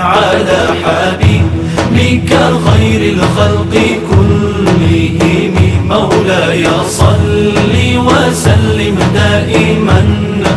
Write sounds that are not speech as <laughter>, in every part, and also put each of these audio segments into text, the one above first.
على حبيبك خير الخلق كلهم مولاي صل وسلم دائما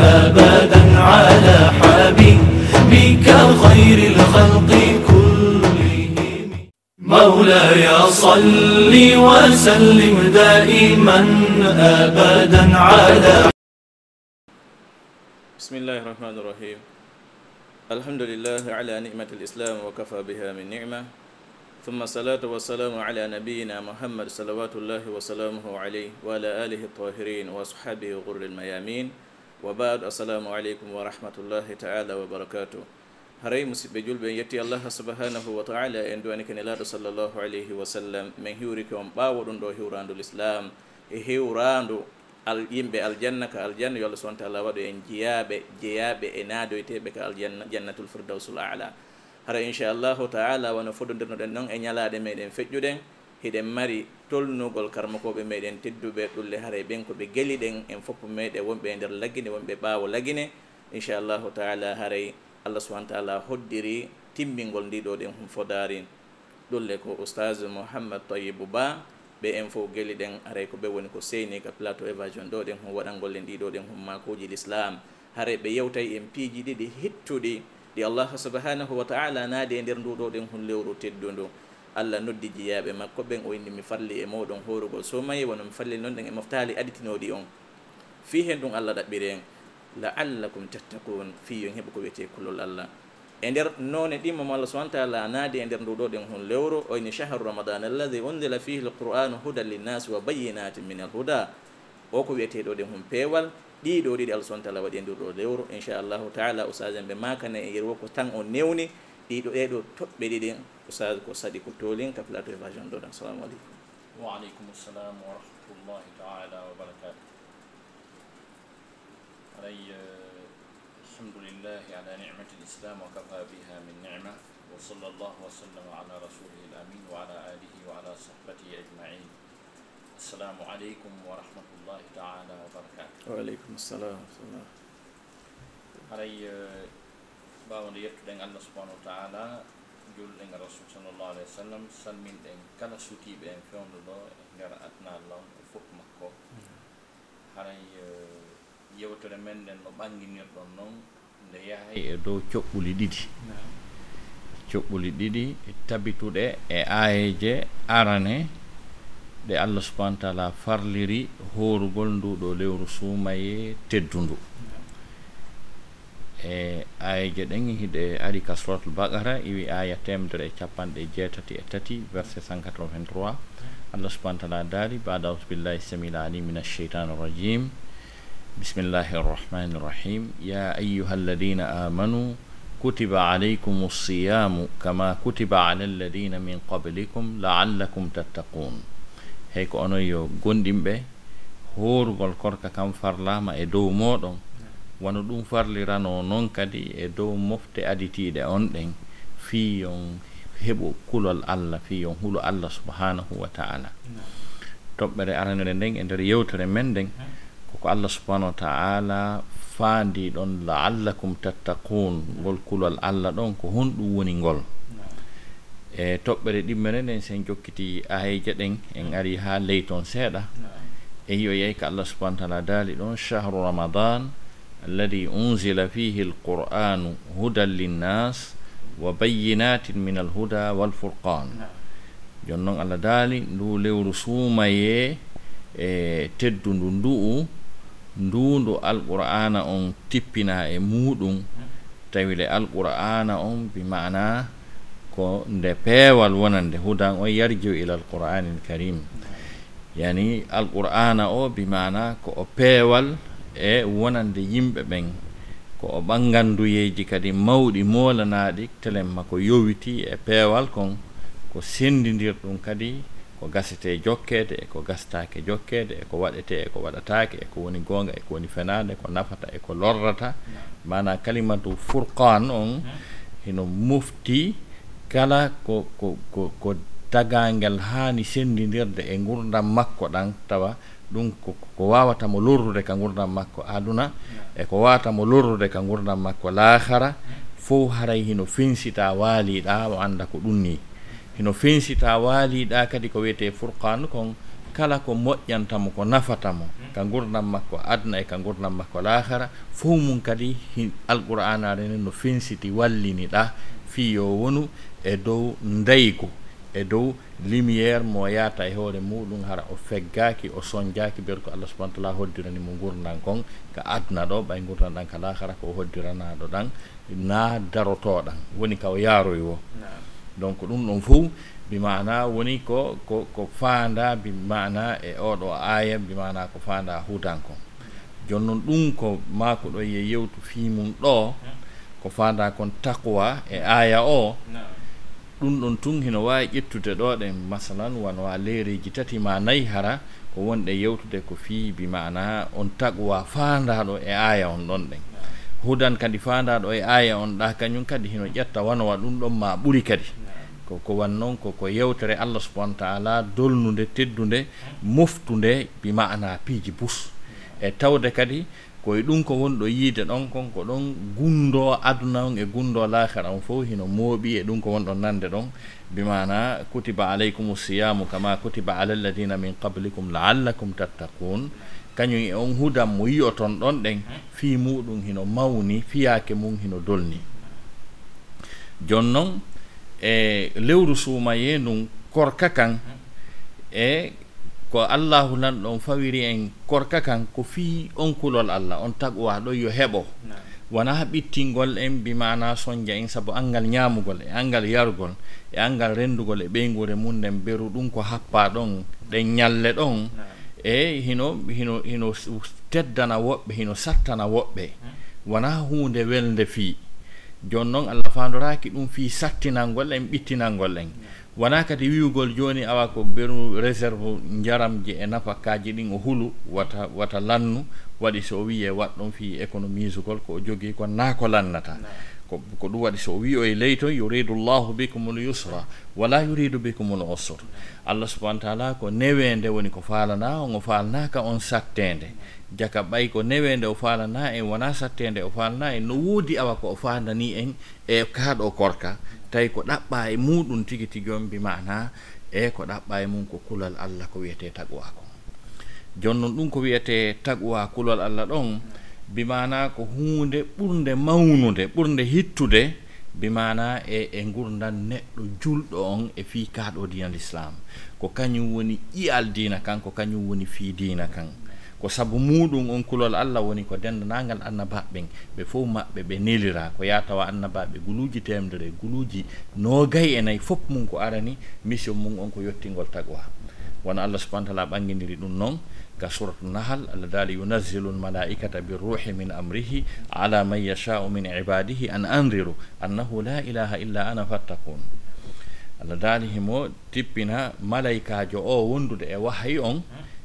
أبدا على حبيبك خير الخلق كلهم مولاي صل وسلم دائما أبدا على بسم الله الرحمن الرحيم الحمد لله على نعمة الإسلام وكفى بها من نعمة ثم الصلاة والسلام على نبينا محمد صلوات الله وسلامه عليه وعلى آله الطاهرين وأصحابه غر الميامين وبعد السلام عليكم ورحمة الله تعالى وبركاته haray musidɓe julɓe yetti allah subhanahu wa taala en duwani kene laaɗo sallllahu alayhi wa sallam. Min hiwri ko on ɓaawo ɗum ɗo hiwrandu l'islam. E hiwrandu al yimɓe aljanna ka aljanna yo allah subahana taala waɗo en jeyaɓe jeyaɓe e naadoyteɓe ka aljanna jannatul firdausul ala. Hara inchallahu taala wono fododirnoɗen noon e ñalaade meɗen feƴƴuɗen hiɗen mari tolnugol karmakoɓe meɗen tedduɓe ɗulle haara ɓen ko ɓe geliɗen en foppo meɗe wonɓe e nder laggine wonɓe e ɓaawo lagine inchallahu taala haray allah subahana taala hoddiri timmingol ndiɗo ɗen hum fodari ɗulle ko oustage mouhammad tayibou ba ɓe en fof gueli ɗen aray ko ɓe woni ko seyni ka plateau évasion ɗo ɗen hon waɗangolle ɗiɗo ɗen hon makuji l'islam. Haray ɓe yewtay en piiji ɗiɗi hettuɗi ɗi allah subhanahu wa taala naadi e nder nduɗo ɗen hon lewru teddundu allah noddi jiyaɓe makko ɓen o inni mi falli e moɗon horugol. Somayi wono mi falli noon ɗen e moftali aɗitinoɗi on. Fi hen ɗum allah ɗaɓɓiri en laallakum tattakun fiyon heɓa ko wiyete kullol allah. e nder noon ɗimmamo allah subahana taala naadi e nder nduɗo ɗen hon lewru oyni chahru ramadan alladi undila fihi lqur'anu hudan linnasi wa bayinatin min alhuda. O ko wiyeteɗo ɗen hon peewal ɗiɗo ɗiɗi allah subahana taala waɗi e nduɗo lewru. Inchallahu taala usage en ɓe makane e yerwo ko tan o newni ɗiɗo ɗeɗo toɓɓe ɗiɗin usage ko saɗi ko tolin ka plateau évasion ɗo ɗan assalamu aleykum waaleykum salam wa rahmatullahi taala wa barakatu aray eh, الحمد لله على نعمة الإسلام وكفى بها من نعمة وصلى الله وسلم على رسوله الأمين وعلى آله وعلى صحبته أجمعين السلام عليكم ورحمة الله تعالى وبركاته وعليكم السلام ورحمة الله haray eh, mbawde yettuɗen allah subahanahu wa taala julɗen rasul sallllahu alayhi wa sallam salminɗen kala sutiɓe en fewndo ɗo e nder adna allah e fof makko. Haray uh, yewtere men nden no ɓanginirɗon noon nde yahay e dow coɓɓuli ɗiɗi. Coɓɓuli ɗiɗi e tabituɗe e aayeje arane ɗe allah subahana taala farliri horugol nduɗo lewru suumaye teddundu e aayeje ɗen e hiɗe ari ka suratul baqara iwi aya temedere e capanɗe jeetati e tati verset 183 allah subahana taala daali bada ausbillahi samil alim min alcheitan irrajim بسم الله الرحمن الرحيم يا أيها الذين آمنوا كتب عليكم الصيام كما كتب على الذين من قبلكم لعلكم تتقون هيك أنو يو غندم بي horugol korka kam farlama e dow moɗon wano ɗum farlirano noon kadi e dow mofte aditiɗe on ɗen fii yon heɓo kulol allah fii yon hulo allah subhanahu wa taala. Toɓɓere aranere nden e nder yewtere men nden. koko allah subahanahu wa taala faandi ɗon laallakum tattaqun ngol kulal allah ɗon ko honɗum woni ngol. E toɓɓere ɗimmere nden sen jokkiti ayeje ɗen en ari ha ley toon seeɗa. E yo yeyi ko allah subahana taala daali ɗon chahru ramadan alladi unzila fihi alqur'anu hudan linnas wa bayinatin min alhuda walfurqan jon noon allah daali ndu lewru suumaye e teddundu ndu'u nduundo alqur'ana on tippina e muɗum tawile alqur'ana on bi mana ko nde peewal wonande hudan on yarjiu ila alqur'ani l yani alqur'ana o bi mana ko o peewal e wonande yimɓe ɓen ko o ɓannganduyeeji kadi mawɗi moolanaaɗi telen ma ko yowiti e peewal kon ko senndidir ɗum kadi ko gasete jokkeede eko gastaake jokkeede e ko waɗete e eko waɗataake e ko woni goonga e ko woni fenaade ko nafata e ko lorrata. Mana kalimatu fourqan on hino mofti kala ko ko ko ko dagal ngal haani senndindirde e ngurdam makko ɗan tawa ɗum ko wawatamo lorrude ka gurdam makko aduna e ko wawatamo lorrude ka gurdam makko laahara fof haray hino fensita waaliɗa o annda ko ɗum ni. hino fensi ta waaliɗa kadi ko wiyete fourqan kon kala ko moƴƴantamo ko nafatamo. Mm. Ka gurdam makko adna e ka gurdam makko lahara fof mum kadi alqur'anare nden no fensiti walliniɗa fiyo wonu e dow ndaygu e dow lumiére mo yata e hoore muɗum hara o feggaki o soñjaki ɓeyde ko allah subahana taala hoddirani mo gurdan kon. Ka adna ɗo ɓay gurdan ɗan ka lahara ko hoddiranaɗo ɗan na darotoɗan. Woni ka o yaaroy wo. donc ɗum ɗon fof bimana woni ko ko ko faanda bimana e oɗo aya bimana ko faanda huutankon joni noon ɗum ko maako ɗo ye yewtu fimum ɗo ko faanda kon taqwa e aya o ɗum ɗon tun hino wawi ƴettude ɗo ɗen masalan wonwa leereji tati ma nayi hara ko wonɗe yewtude ko fii bimana on taqwa faandaɗo e aya on ɗon ɗen hudan kadi fanda ɗo e aya on ɗa kañum kadi hino ƴetta wanowa ɗum ɗon ma ɓuuri kadi. Koko wan noon koko yewtere allah subahana taala dolnude teddude moftude bi mana piiji bus. E tawde kadi koye ɗum ko woni ɗo yiide ɗon kon ko ɗon gunndo aduna on e gunndo lahara on fof hino mooɓi e ɗum ko wonɗon nande ɗon. Bimana kutiba aleykum siyamu kama kutiba ala alladina min qablikum laallakum tattaqun. Kañum e on hudan mo yiyoton ɗon ɗen fii muɗum hino mawni fiyaake mum hino dolni. Jon noon e lewru suumaye ndun korka kan e ko allahu nan ɗon fawiri en korka kan ko fii on kulol allah on taqwa ɗo yo heɓo. Wona ɓittingol en bimana soñdia en sabu angal ñaamugol e angal yargol e angal renndugol e ɓeygure mum nden beru ɗum ko happa ɗon ɗen ñalle ɗon. E hino hino hino teddana woɓɓe hino sattana woɓɓe. Wona huunde welde fii jooni noon allah faandoraaki ɗum fii sattinalngol en ɓittinalngol en. Yeah. wonaa kadi wiwgol jooni awa ko beru réserve jaramji e nafakaji ɗin o hulu wata wata lannu waɗi so o wiyee waɗ ɗon fii économise gol ko o jogii ko naa ko lannata. ko ko ɗum waɗi so o wi o e ley ton yuridu llahu bikum l yusra wala yuridu bikum l usre allah subahana taala ko newende woni ko faalana on o faalanaka on sattende. Jaka ɓay ko newende o faalana en wona sattende o faalana en no woodi awa ko o fandani en e kaaɗo korka. Tawi ko ɗaɓɓa e muɗum tigi tigi on mbimana e ko ɗaɓɓa e mum ko kulal allah ko wiyete tagwa ko jooni noon ɗum ko wiyete tagwa kulal allah ɗon mm -hmm. bimana ko hunde ɓurde mawnude ɓurde hittude bimana e e gurdan neɗɗo julɗo on e fii kaaɗo dina islam ko kañum woni ƴiyal diina kan ko kañum woni fii diina kan. Ko sabu muɗum on kulol allah woni ko dendanagal annabaɓe ɓe fof maɓɓe ɓe nelira ko ya tawa annabaɓe guluji temdere guluji nogay e nayyi fof mum ko arani mission mum on ko yettingol tagwa. Wona allah subahana taala ɓanginiri ɗum noon. ga suratu nahal allah daali yunazzilu lmalaikata biruhi min amrihi ala man yashau min ibadihi an andiru annahu la ilaha illa ana fattakun allah daali himo tippina malaikajo o wondude e wahayi on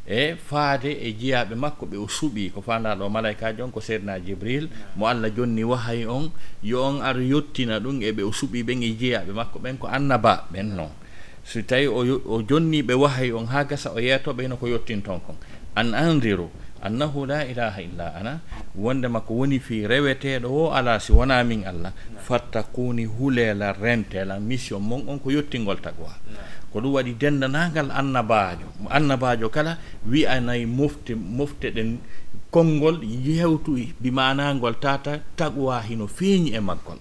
e faade e jiyaɓe makko ɓe o suɓii. Ko fandaɗo malaikaji on ko seedna jibril mo allah jonni wahayi on yo on ar yettina ɗum eɓe o suɓii ɓen e jiyaɓe makko ɓen ko annaba ɓen noon. So tawi o jonniɓe wahayi on ha gasa o yeetoɓe hino ko yettinton kon. an andiru annahu la ilaha illa ana wonde makko woni fi reweteɗo o ala si wona min allah. Fattakuni hulela rentela mission mon on ko yettingol tagwa. Ko ɗum waɗi dendanagal annabajo annabajo kala wiyanayi mofte mofte ɗen konngol yewtu bimanagol tata tagwa hino feeñi e maggol.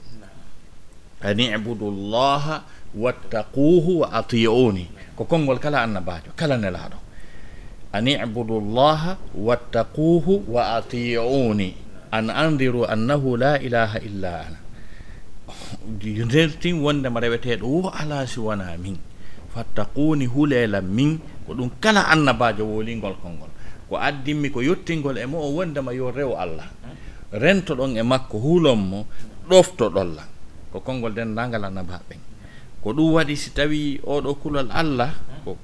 An ibudu llaha wattaquhu wa atiuni ko konngol kala annabajo kala nelaɗo an ibudu llaha wattaquhu wa atiuni an andiru annahu la ilaha illa ana ndertin wondema reweteɗo wo ala siwana min fattaquni hulelam min ko ɗum kala annabajo wolingol kolngol ko addinmi ko yettingol e mo o wondema yo rew allah rento ɗon e makko huulon mo ɗofto ɗolla ko konngol denndaangal annabaɓen ko ɗum waɗi si tawi oɗo kulol allah ko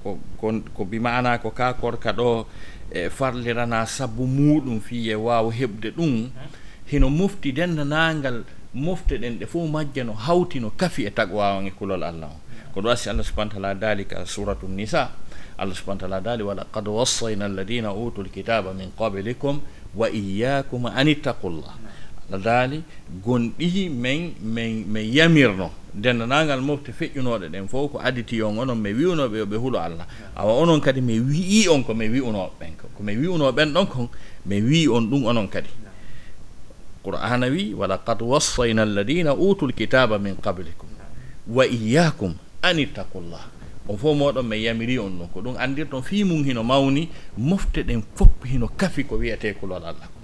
ko mbimana ko ka korka ɗo e farlirana sabu muɗum fi e wawa heɓde ɗum hino mofti dendanagal mofte ɗen ɗe fof majje no hawti no kafi e tagwawange kulol allah o. Ko ɗo asi allah subahana taala daali ka suratu nisa allah subahana taala daali wala qad wassayna alladina utu lkitaba min qablikum wa iyakum an ittaqullah allah daali gonɗi min min min yamirno. denndanangal mofte feƴƴunooɗe ɗen fof ko aditi on onon mi wi'unooɓe yo ɓe hulo allah. Awa onon kadi mi wi'i on ko mi wi'unooɓe ɓen ko ko mi wi'unoo ɓen ɗon kon mi wi'i on ɗum onon kadi. Qur'ana wi walaqad wassayna alladina utul kitaba min qablikum wa iyakum an ittaqullah on fof moɗon mi yamiri on ɗum ko ɗum anndirton fii mum hino mawni mofte ɗen fof hino kafi ko wiyete kulol allah. Ko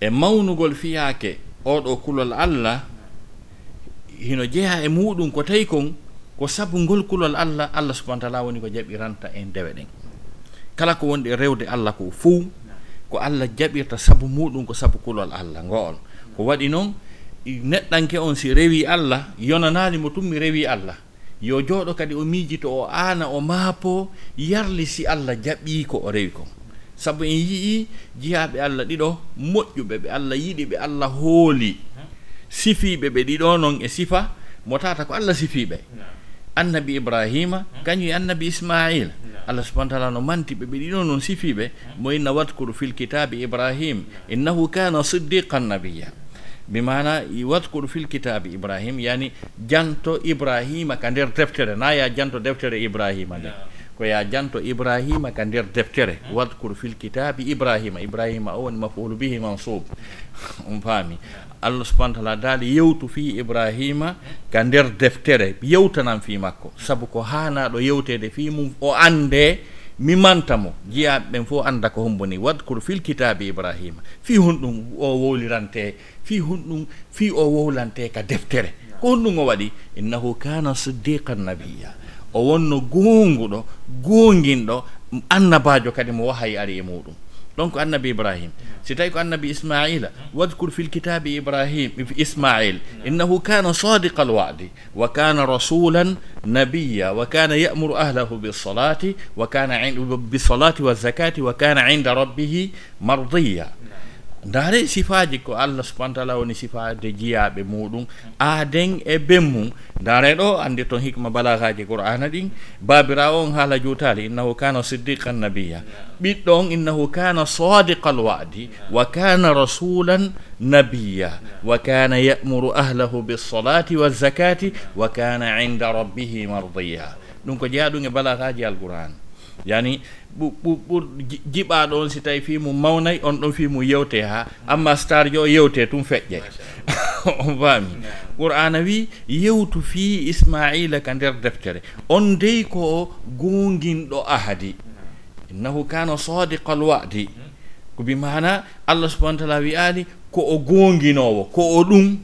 e mawnugol fiyaake oɗo kulol allah hino jeeha e muɗum ko tawi kon ko sabu ngol kulol allah allah subahana taala woni ko jaɓiranta en dewe ɗen. Kala ko wonɗi rewde allah ko fof ko allah jaɓirta sabu muɗum ko sabu kulol allah ngoon ko waɗi noon neɗɗanke on si rewi allah yonanani mo tummi rewi allah. Yo jooɗo kadi o miijito o aana o maapo yarli si allah jaɓii ko o rewi kon. Sabu en yii jiyaɓe allah ɗiɗo moƴƴuɓe ɓe allah yiɗi ɓe allah hooli. sifiiɓe ɓe ɗiɗo noon e sifa mo tata ko allah sifiiɓe. Annabi ibrahima kañum e annabi ismaila allah subahana taala no manti ɓe ɓe ɗiɗo noon sifiiɓe mo inna wadkuru fil kitabe ibrahim innahu kana siddiqan nabiya mi mana wadkuru fil kitabe ibrahim yani janto ibrahima ka nder deftere na ya janto deftere ibrahima nde ko ya janto ibrahima ka nder deftere. Wadkour fil kitabi ibrahima. Ibrahima o woni mafulu bihi mansub. <laughs> On faami. Allah subahana taala daali yewtu fi ibrahima ka nder deftere. Yewtanan fi makko. Sabu ko hanaɗo yewtede fi mum o ande mi manta mo. Jiyaɓe ɓen fof anda ko homboni wadkour fil kitabi ibrahima. Fi honɗum o wowlirante fi honɗum fi o wowlante ka deftere. Ko honɗum o waɗi? Innahu kana siddiqan nabiya o wonno goonguɗo goonginɗo annabajo kadi mo wahay ari e muɗum donc annabi ibrahim si tawi ko annabi ismaila wadkur fi lkitabi ibrahim ismail innahu kana sadiqa alwadi wa kana rasulan nabiya wa kana yamuru ahlahu bisalati wa kana bisalati wazakati wa kana inda rabbihi mardiya ndaare sifaaji ko allah subahana taala woni sifaade jiyaaɓe muɗum aaden e bemmum ndaare ɗo anndi toon hikma balagaji qur'ana ɗin. Baabira on haala juutaali. Innahu kana siddiqan nabiya ɓiɗɗo on innahu kana sadiqa lwadi wa kana rasulan nabiya wa kana ya'muru ahlahu bisolati wazakati wa kana inda rabbihi mardiya ɗum ko jeyaa ɗum e balagaji alqur'ana yani ɓur jiɓa ɗon si tawi fii mum mawnayi on ɗon fii yewte ha. Amma star jo yewte tum feƴƴe. <laughs> On faami. Qur'ana wi yewtu fi ismaila ka nder deftere. On dey ko o ahadi. Innahu kana sadiqal wa'di. Ko bimana allah subahana taala wi'aali ko o gonginowo ko o ɗum.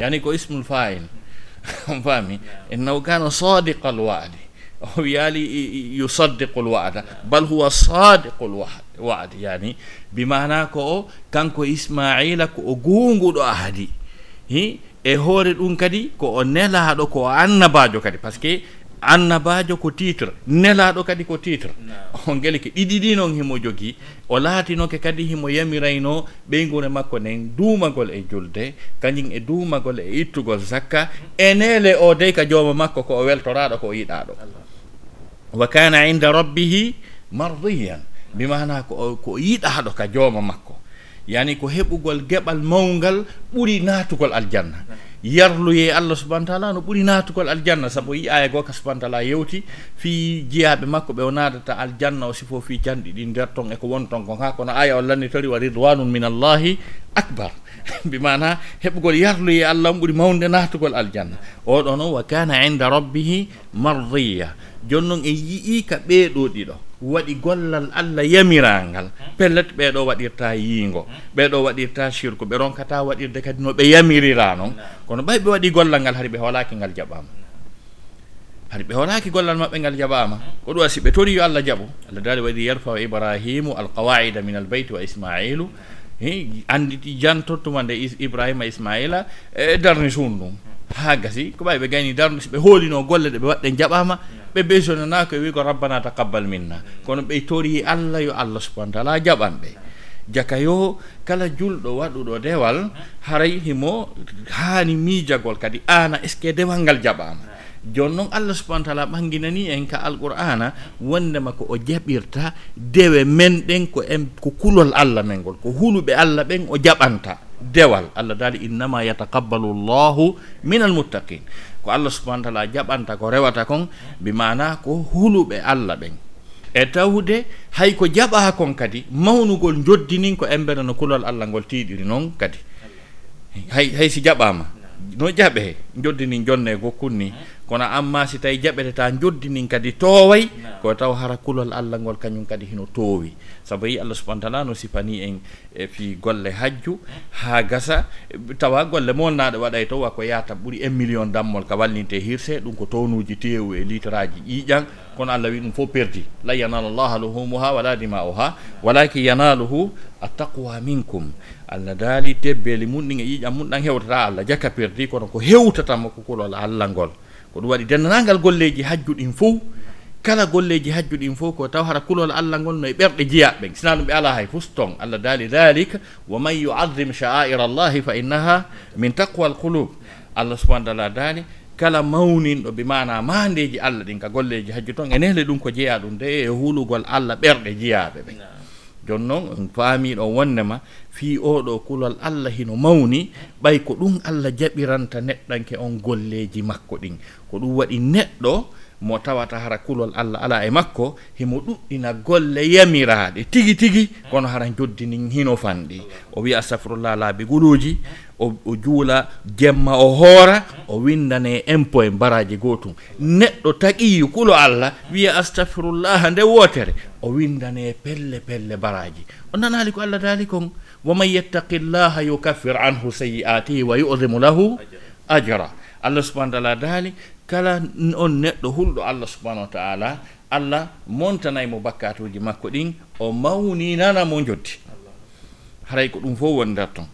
Yani ko ismul fa'il. <laughs> On faami. Innahu kana sadiqal wa'di. o wiyali yusaddiqu l wada bal huwa sadiqu l wad yani bimana ko o kanko ismaila ko o gunguɗo ahadi. Hi e hoore ɗum kadi ko o nelaɗo ko o annabajo kadi par ce que annabajo ko titre nelaɗo kadi ko titre. On gueli ke ɗiɗi ɗi noon himo jogii o laatinoke kadi himo yamirayno ɓeygure makko nden duumagol e julde kañum e duumagol e ittugol zakka enele o dey ka jooma makko ko o weltoraɗo ko o yiɗaɗo. Wa kana inda rabbihi mardiyan bimana ko ko yiɗaɗo ka jooma makko. Yani ko heɓugol geɓal mawgal ɓuri naatugol aljanna. yarluye allah subahana taala no ɓuri naatugol aljanna. Sabu yiya e gooka subahana taala yewti fii jeyaaɓe makko ɓe o naadata aljanna o sifo fii janɗi ɗi nder ton eko won ton kon. Haa kono aya o lannitori wa ridwanum min allahi akbar. <laughs> Mbi mana heɓugol yarluye allah on ɓuri mawde naatugol aljanna. Oɗo noon wa kana inda rabbihi mardiya. Jooni noon en yiyii ka ɓeeɗoo ɗiɗo waɗi gollal allah yamirangal. Pellet ɓeeɗo waɗirta yiingo. Ɓeeɗo waɗirta sirku ɓe ronkata waɗirde kadi no ɓe yamirira noon kono ɓay ɓe waɗi gollal ngal hari ɓe hoolaki ngal jaɓama hani ɓe hoolaki gollal maɓɓe ngal jaɓama ko ɗum asi ɓe tori yo allah jaɓo allah daali waɗi yarfaw ibrahimu alqawaida min albeyti wa ismailu. Andi jantottuma nde ibrahima ismaila e darni suun ɗum ha gasi ko ɓawi ɓe gayni darde so ɓe hoolino golle ɗe ɓe waɗɗe jaɓama ɓe besonanaka wi ko rabbana taqabbal minna. Kono ɓe tori allah yo allah subahana taala jaɓan ɓe jaka yo kala julɗo waɗuɗo dewal haray himo haani miijagol kadi ana est ce que dewal ngal jaɓama joni noon allah subahana taala ɓanginani en ka alqur'ana wondema ko o jaɓirta dewe men ɗen ko en ko kulol allah men ngol ko huluɓe allah ɓen o jaɓanta dewal. Allah daali innama yataqabbalu llahu min almuttaqin ko allah subahana taala jaɓanta ko rewata kon bimana ko huluɓe allah ɓen. E tawde hay ko jaɓa kon kadi mawnugol joddinin ko embere no kulal allah ngol tiiɗiri noon kadi. Hay hay si jaɓama. No jaɓe joddinin jonne gokkun ni kono amma si tawi jaɓeteta joddinin kadi tooway ko taw hara kulol allah ngol kañum kadi hino toowi. Sabu yi allah subahana taala no sifani en e fi golle hajju ha gasa e tawa golle molnaɗo waɗay to wa ko yata ɓuuri un million dammol ka wallinte hirse ɗum ko townuji tewu e litraji ƴiƴan kono allah wi ɗum fof perdi. La yanalu llaha luhumuha wala dima oha walakin yanaluhu attaqwa minkum. Allah daali tebbeli mum ɗin e ƴiƴam mum ɗan hewtata allah jakka perdi. Kono ko hewtatama ko kulol allah ngol. ko ɗum waɗi denndanangal golleeji hajjuɗin fof kala golleeji hajjuɗin fof ko taw hara kulol allah ngol no e ɓerɗe jeyaɓe ɓen sina ɗum ɓe alaa hay fustong allah daali dalika wa man yuadim sha'aira allahi fa innaha min taqwa al qulub allah subahana taala daali kala mawninɗo ɓe mana mandeji allah ɗin ka golleji hajju ton e nehle ɗum ko jeeya ɗum de e huulugol allah ɓerɗe jeyaɓe ɓen joni noon on faamiɗon wondema fi oɗo kulal allah hino mawni ɓay ko ɗum allah jaɓiranta neɗɗanke on golleji makko ɗin. Ko ɗum waɗi neɗɗo mo tawata hara kulol allah ala e makko himo ɗuɗɗina golle yamiraaɗe tigi tigi kono haran joddini hino fanɗi. O wiya astahfirullah laabi guluuji o juula jemma o hoora o windane impo e mbaraji gootum neɗɗo taqiyi kulo allah wiya astahfirullah nde wootere o windane pelle pelle baraji. O nanaali ko allah daali kon waman yettaqillaha yukaffir anhu sayi'atihi wa yudimu lahu ajra. Allah subahana taala daali kala on neɗɗo hulɗo allah subahanahu wa taala allah montanayi mo bakkatuji makko ɗin o mawninana mo joddi haray ko ɗum fof woni nder ton